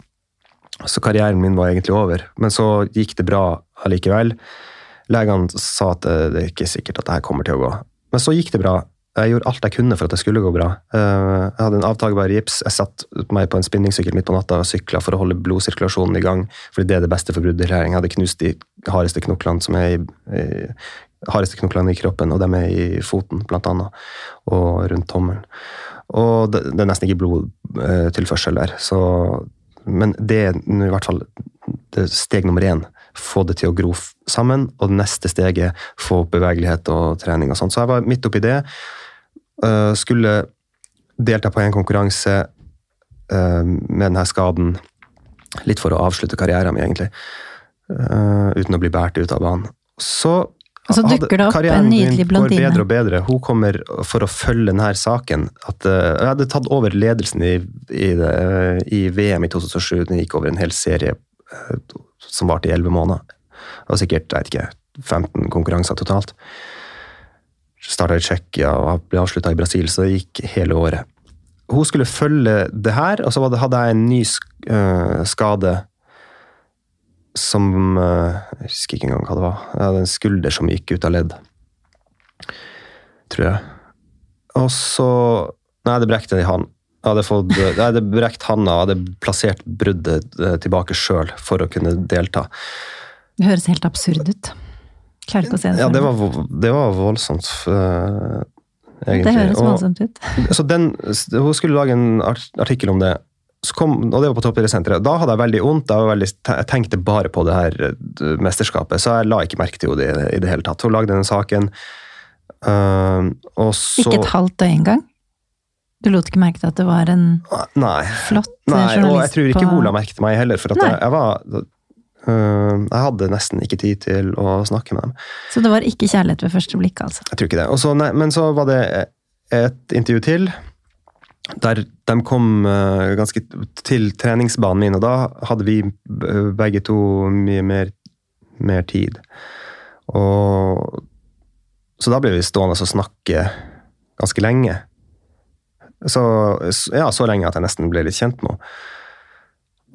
Så karrieren min var egentlig over. Men så gikk det bra allikevel. Legene sa at det er ikke sikkert at det her kommer til å gå. Men så gikk det bra. Jeg gjorde alt jeg kunne for at det skulle gå bra. Eh, jeg hadde en avtakebar gips. Jeg satte meg på en spinningsykkel midt på natta og sykla for å holde blodsirkulasjonen i gang. fordi det er det beste for bruddtilhæring. Jeg hadde knust de hardeste knoklene som er i, i hardeste knoklene i kroppen, og dem er i foten, blant annet. Og rundt tommelen. Og det, det er nesten ikke blodtilførsel der. Så men det er i hvert fall steg nummer én. Få det til å gro sammen. Og det neste steget, få opp bevegelighet og trening. og sånt. Så jeg var midt oppi det. Uh, skulle delta på en konkurranse uh, med denne skaden. Litt for å avslutte karrieren min, egentlig. Uh, uten å bli båret ut av banen. Så og så dukker det opp en nydelig blondine. går bedre og bedre. Hun kommer for å følge denne saken. At, uh, jeg hadde tatt over ledelsen i, i, det, uh, i, VM i 2007. Den gikk over en hel serie uh, som varte i elleve måneder. Det var sikkert jeg vet ikke, 15 konkurranser totalt. Starta i Tsjekkia og ble avslutta i Brasil, så det gikk hele året. Hun skulle følge det her, og så hadde jeg en ny skade som eh, Jeg husker ikke engang hva det var. Jeg hadde en skulder som gikk ut av ledd. Tror jeg. Og så Nei, det brekte i han. Jeg hadde, fått, jeg hadde brekt handa og hadde plassert bruddet eh, tilbake sjøl for å kunne delta. Det høres helt absurd ut. Klarer ikke å se det. Ja, det var, det var voldsomt. Egentlig. Det høres voldsomt ut. Og, så den, hun skulle lage en artikkel om det, kom, og det var på toppidrettssenteret. Da hadde jeg veldig vondt. Jeg, veldig, jeg, tenkte bare på det her eh, mesterskapet, så jeg la ikke merke til henne i det hele tatt. Hun lagde den saken. Uh, og så Ikke et halvt døgn engang? Du lot ikke merke til at det var en Nei. flott Nei, journalist? Og jeg tror ikke på... la merke til meg heller, for jeg, jeg, var uh, Jeg hadde nesten ikke tid til å snakke med dem. Så det var ikke kjærlighet ved første blikk, altså? Jeg tror ikke det. Også, nei, men så var det et intervju til der de kom uh, ganske til treningsbanen min, og da hadde vi begge to mye mer, mer tid. Og Så da ble vi stående og snakke ganske lenge. Så, ja, så lenge at jeg nesten ble litt kjent med henne.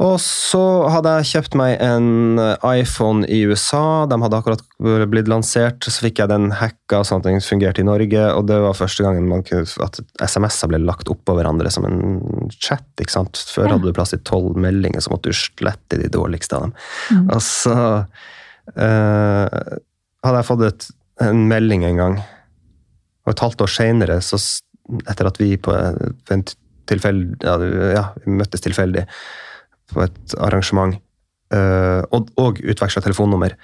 Og så hadde jeg kjøpt meg en iPhone i USA. De hadde akkurat blitt lansert. Så fikk jeg den hacka sånn at den fungerte i Norge. Og det var første gangen kunne, at SMS-er ble lagt oppå hverandre som en chat. ikke sant? Før hadde du plass til tolv meldinger, så måtte du slette de dårligste av dem. Mm. Og så uh, hadde jeg fått et, en melding en gang, og et halvt år seinere, etter at vi på en tilfeld, ja, ja, møttes tilfeldig på et arrangement uh, og, og utveksla telefonnummer.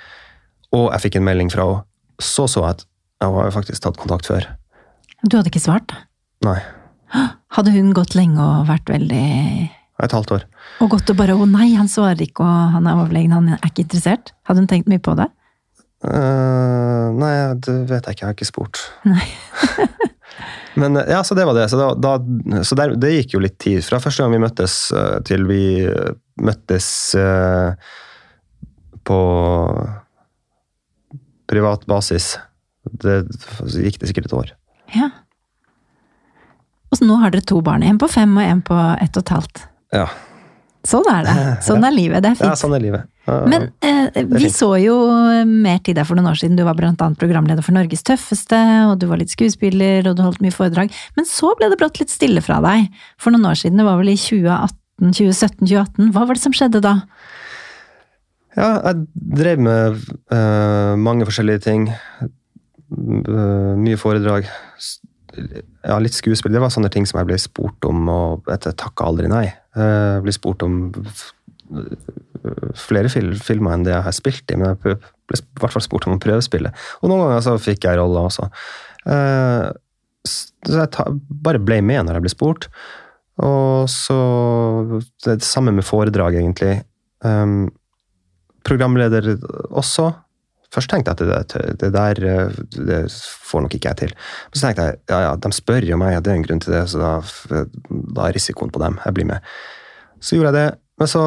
Og jeg fikk en melding fra henne. Så så jeg at jeg har faktisk tatt kontakt før. Du hadde ikke svart? Nei. Hadde hun gått lenge og vært veldig Et halvt år. Og gått og bare 'Å nei, han svarer ikke, og han er overlegen, han er ikke interessert'? Hadde hun tenkt mye på det? Uh, nei, det vet jeg ikke. Jeg har ikke spurt. Nei. Men eh, ja, så det var det. Så, da, da, så der, det gikk jo litt tid. Fra første gang vi møttes eh, til vi eh, møttes eh, på privat basis. Det gikk det sikkert et år. Ja. Og så nå har dere to barn. En på fem og en på ett og et halvt. Ja, Sånn er det. Sånn er livet. Det er fint. ja sånn er livet. Ja, Men eh, vi fint. så jo mer til deg for noen år siden. Du var annet programleder for Norges tøffeste, og du var litt skuespiller, og du holdt mye foredrag. Men så ble det brått litt stille fra deg. For noen år siden, det var vel i 2018, 2017-2018. Hva var det som skjedde da? Ja, jeg drev med uh, mange forskjellige ting. Uh, mye foredrag. Ja, litt skuespill. Det var sånne ting som jeg ble spurt om, og jeg takka aldri nei. Jeg ble spurt om flere fil filmer enn det jeg har spilt i, men jeg ble i hvert fall spurt om å prøvespille. Og noen ganger så fikk jeg roller også. Uh, Så jeg ta, bare ble med når jeg ble spurt. Og så Det er det samme med foredrag, egentlig. Um, programleder også. Først tenkte jeg at det, det der eh, det får nok ikke jeg til. Men så tenkte jeg ja, ja, de spør jo meg, det er en grunn til det, så da, da er risikoen på dem. Jeg blir med. Så gjorde jeg det. Men så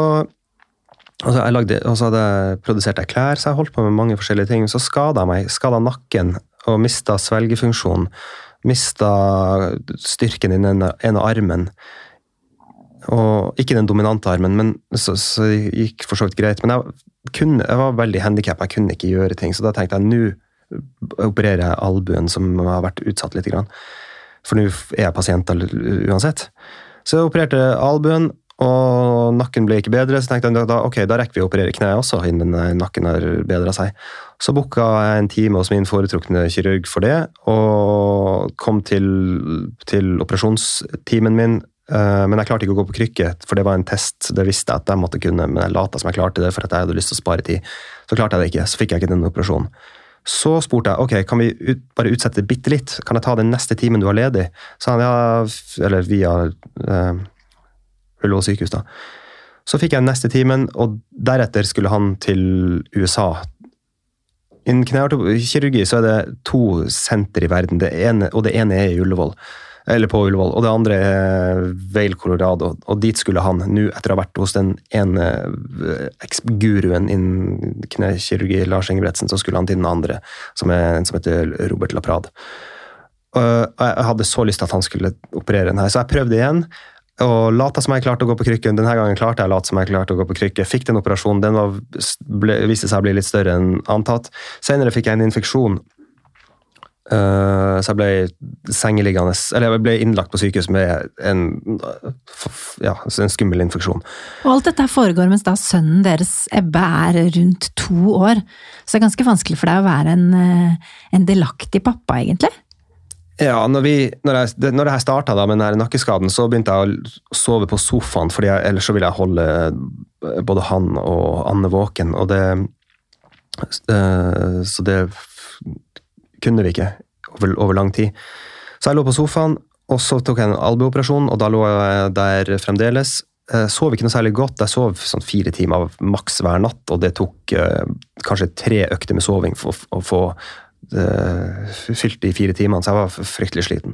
altså jeg lagde, og så hadde jeg produsert jeg klær, så jeg holdt på med mange forskjellige ting. Så skada jeg meg. Skada nakken og mista svelgefunksjonen. Mista styrken i den ene armen. Og ikke den dominante armen, men så, så gikk for så vidt greit. Men jeg, kunne, jeg var veldig handikappa, jeg kunne ikke gjøre ting. Så da tenkte jeg nå opererer jeg albuen, som har vært utsatt litt. For nå er jeg pasient uansett. Så jeg opererte albuen, og nakken ble ikke bedre. Så tenkte jeg da, ok, da rekker vi å operere kneet også, innen nakken har bedra seg. Så booka jeg en time hos min foretrukne kirurg for det, og kom til, til operasjonstimen min. Eh, Men jeg klarte ikke å gå på krykke, for det var en test. Det visste jeg at jeg måtte kunne, men jeg lata som jeg klarte det for at jeg hadde lyst til å spare tid. Så klarte jeg det ikke, så fikk jeg ikke den operasjonen. Så spurte jeg ok, kan vi ut, bare utsette det bitte litt. Kan jeg ta den neste timen du har ledig? Så han ja, eller via eh, Ullevål sykehus, da. Så fikk jeg den neste timen, og deretter skulle han til USA. Innen knekirurgi så er det to senter i verden, det ene, og det ene er i Ullevål. Eller på Ullevål, og det andre er Vail, Colorado. Og dit skulle han nå, etter å ha vært hos den ene eh, eks-guruen innen knekirurgi, Lars Ingebretsen, så skulle han til den andre, som er som heter Robert Laprade. Jeg hadde så lyst til at han skulle operere den her, så jeg prøvde igjen. Og lata som jeg klarte å gå på krykken. Denne gangen klarte jeg late som jeg klarte å gå på krykke. Fikk den operasjonen. Den var, ble, viste seg å bli litt større enn antatt. Senere fikk jeg en infeksjon. Eh, så jeg ble sengeliggende Eller jeg ble innlagt på sykehus med en, ja, en skummel infeksjon. Og alt dette foregår mens da sønnen deres, Ebbe, er rundt to år. Så det er ganske vanskelig for deg å være en, eh, en delaktig pappa, egentlig. Ja, når, vi, når, jeg, det- når det her starta med den her nakkeskaden, så begynte jeg å sove på sofaen, for ellers så ville jeg holde eh, både han og Anne våken. Og det eh, Så det kunne vi ikke over, over lang tid. Så jeg lå på sofaen, og så tok jeg en albueoperasjon, og da lå jeg der fremdeles. Jeg sov ikke noe særlig godt. Jeg sov sånn fire timer maks hver natt, og det tok eh, kanskje tre økter med soving for å få eh, fylt de fire timene, så jeg var fryktelig sliten.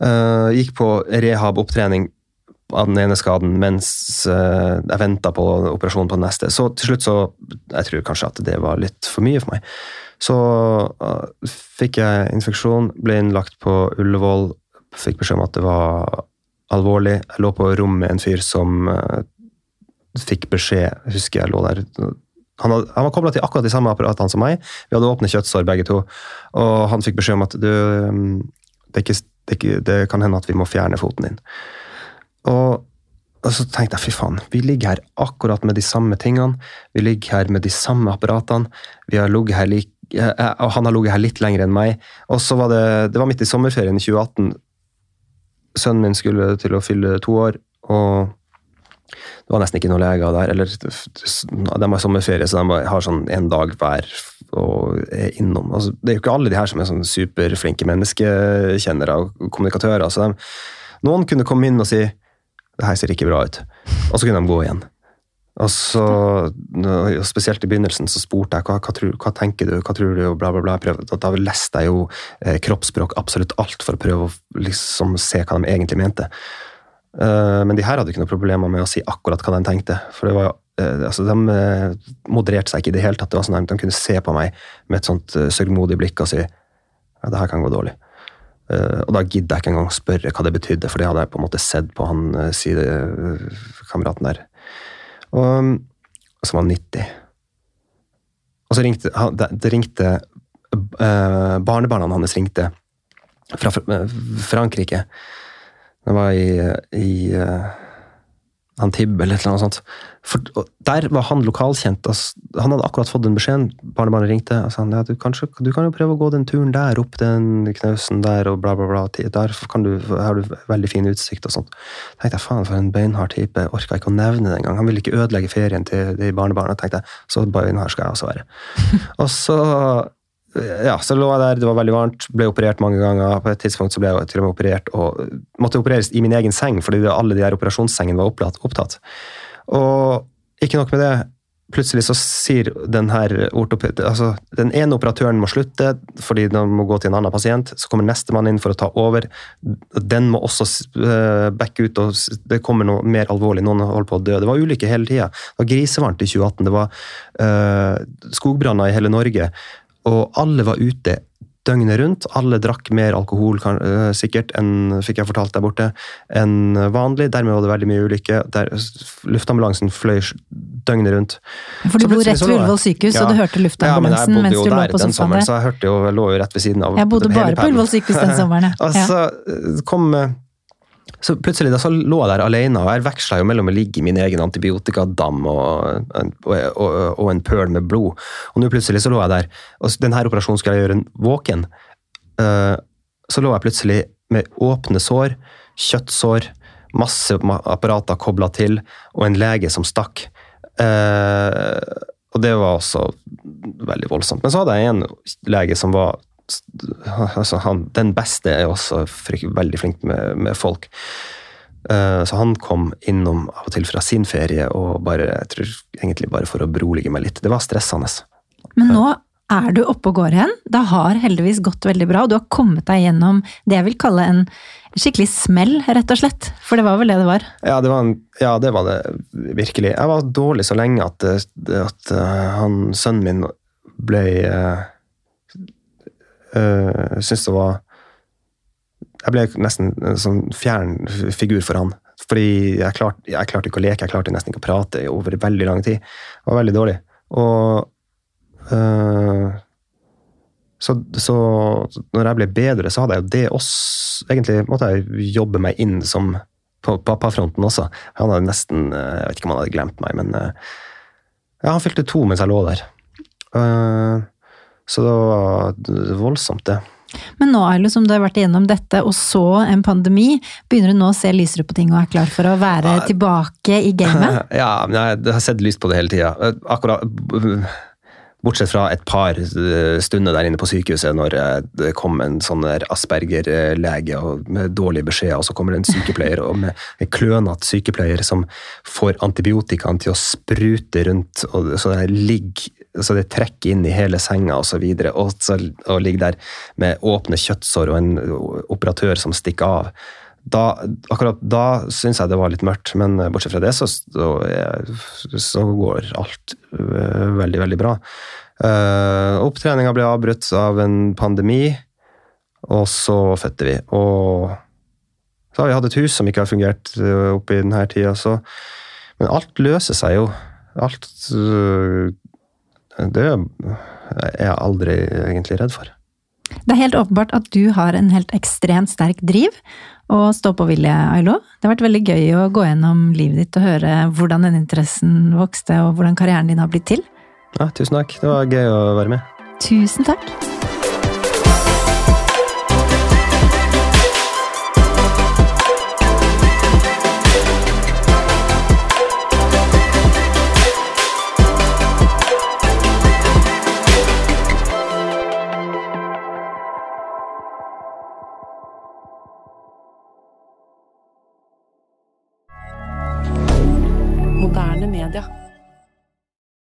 Eh, gikk på rehab-opptrening av den ene skaden mens eh, jeg venta på operasjonen på den neste. Så til slutt så Jeg tror kanskje at det var litt for mye for meg. Så uh, fikk jeg infeksjon, ble innlagt på Ullevål, fikk beskjed om at det var alvorlig. Jeg lå på rom med en fyr som uh, fikk beskjed Husker jeg lå der han, hadde, han var kobla til akkurat de samme apparatene som meg. Vi hadde åpne kjøttsår begge to. Og han fikk beskjed om at du, det, ikke, det, ikke, det kan hende at vi må fjerne foten din. Og, og så tenkte jeg fy faen, vi ligger her akkurat med de samme tingene. Vi ligger her med de samme apparatene. Vi har ligget her like, og han har ligget her litt lenger enn meg. Og så var det, det var midt i sommerferien i 2018. Sønnen min skulle til å fylle to år, og det var nesten ikke noen leger der. eller De har sommerferie, så de har sånn en dag hver og er innom. Altså, det er jo ikke alle de her som er sånn superflinke menneskekjennere og kommunikatører. så de, Noen kunne komme inn og si det her ser ikke bra ut, og så kunne de gå igjen. Og så, Spesielt i begynnelsen så spurte jeg hva, hva, tror, hva tenker du, hva tror du, og bla, bla, bla. Prøvde, da leste jeg jo eh, kroppsspråk absolutt alt for å prøve å liksom, se hva de egentlig mente. Uh, men de her hadde ikke noe problemer med å si akkurat hva de tenkte. For det var, uh, altså, de uh, modererte seg ikke i det hele tatt. Det var sånn at De kunne se på meg med et sånt sørgmodig blikk og si ja, det her kan gå dårlig. og da gidder jeg ikke engang spørre hva det betydde, for det hadde jeg på en måte sett på han sidekameraten der. Og, som var 90. Og så ringte det, ringte uh, Barnebarna hans ringte fra Frankrike. Det var i, i uh, Antibes eller et eller annet sånt. For Der var han lokalkjent. Altså, han hadde akkurat fått den beskjeden. Barnebarnet ringte og sa ja, du, kanskje, du kan jo prøve å gå den turen der, opp den knausen der, og bla, bla, bla. Der du, har du veldig fin utsikt og sånt. Da tenkte jeg faen, for en beinhard type. Orka ikke å nevne det engang. Han ville ikke ødelegge ferien til de barnebarna. tenkte jeg, Så beinhard skal jeg også være. og så ja, så lå jeg der, det var veldig varmt, ble operert mange ganger. På et tidspunkt så ble jeg til og med operert og måtte opereres i min egen seng, fordi alle de her operasjonssengene var opptatt. Og ikke nok med det, plutselig så sier den her altså Den ene operatøren må slutte fordi den må gå til en annen pasient. Så kommer nestemann inn for å ta over. Den må også uh, backe ut, og det kommer noe mer alvorlig. Noen holder på å dø. Det var ulykker hele tida. Det var grisevarmt i 2018. Det var uh, skogbranner i hele Norge. Og alle var ute døgnet rundt. Alle drakk mer alkohol uh, sikkert enn fikk jeg fortalt der borte, enn vanlig. Dermed var det veldig mye ulykker. Luftambulansen fløy døgnet rundt. For du bor rett ved Ullevål sykehus, ja, og du hørte luftambulansen ja, mens du lå på sofaen der? Så jeg jo, lå jo rett ved siden av. Jeg bodde bare på Ullevål sykehus den sommeren, ja. og så eh, kom uh, så plutselig da så lå jeg der alene, og jeg veksla mellom å ligge i min egen antibiotikadam og, og, og, og, en pøl med blod. Og nå plutselig så lå jeg der, og denne operasjonen skulle jeg gjøre våken. Uh, så lå jeg plutselig med åpne sår, kjøttsår, masse apparater kobla til, og en lege som stakk. Uh, og det var også veldig voldsomt. Men så hadde jeg en lege som var altså han, Den beste er også veldig flink med, med folk. Uh, så han kom innom av og til fra sin ferie, og bare, jeg tror egentlig bare for å berolige meg litt. Det var stressende. Men nå er du oppe og går igjen. Det har heldigvis gått veldig bra, og du har kommet deg gjennom det jeg vil kalle en skikkelig smell, rett og slett. For det var vel det det var? Ja, det var, en, ja, det, var det virkelig. Jeg var dårlig så lenge at, at uh, han, sønnen min ble uh, uh, eh, syntes det var Jeg ble nesten en sånn fjern figur for han. Fordi jeg klarte, jeg klarte ikke å leke, jeg klarte nesten ikke å prate over veldig lang tid. Det var veldig dårlig. Og uh, så, så, når jeg ble bedre, så hadde jeg jo det også Egentlig måtte jeg jobbe meg inn som på pappafronten også. Han hadde nesten Jeg vet ikke om han hadde glemt meg, men ja, han fylte to mens jeg lå der. Uh, så det var voldsomt, det. Men nå, Ailo, som du har vært igjennom dette, og så en pandemi, begynner du nå å se lysere på ting og er klar for å være ja. tilbake i gamet? Ja, men jeg har sett lyst på det hele tida. Akkurat Bortsett fra et par stunder der inne på sykehuset når det kom en sånn Asperger-lege med dårlige beskjeder, og så kommer det en sykepleier og med en klønete sykepleier som får antibiotikaen til å sprute rundt, og så det ligger så det trekker inn i hele senga osv. Og, så videre, og, ligger der med åpne kjøttsår og en operatør som stikker av. Da, akkurat da syns jeg det var litt mørkt, men bortsett fra det så, så, så går alt øh, veldig, veldig bra. Uh, Opptreninga ble avbrutt av en pandemi, og så fødte vi. Og så har vi hatt et hus som ikke har fungert oppi denne tida, så Men alt løser seg jo. Alt det er jeg aldri egentlig redd for. Det er helt åpenbart at du har en helt ekstremt sterk driv og stå-på-vilje, Ailo. Det har vært veldig gøy å gå gjennom livet ditt og høre hvordan den interessen vokste, og hvordan karrieren din har blitt til. Ja, tusen takk. Det var gøy å være med. Tusen takk.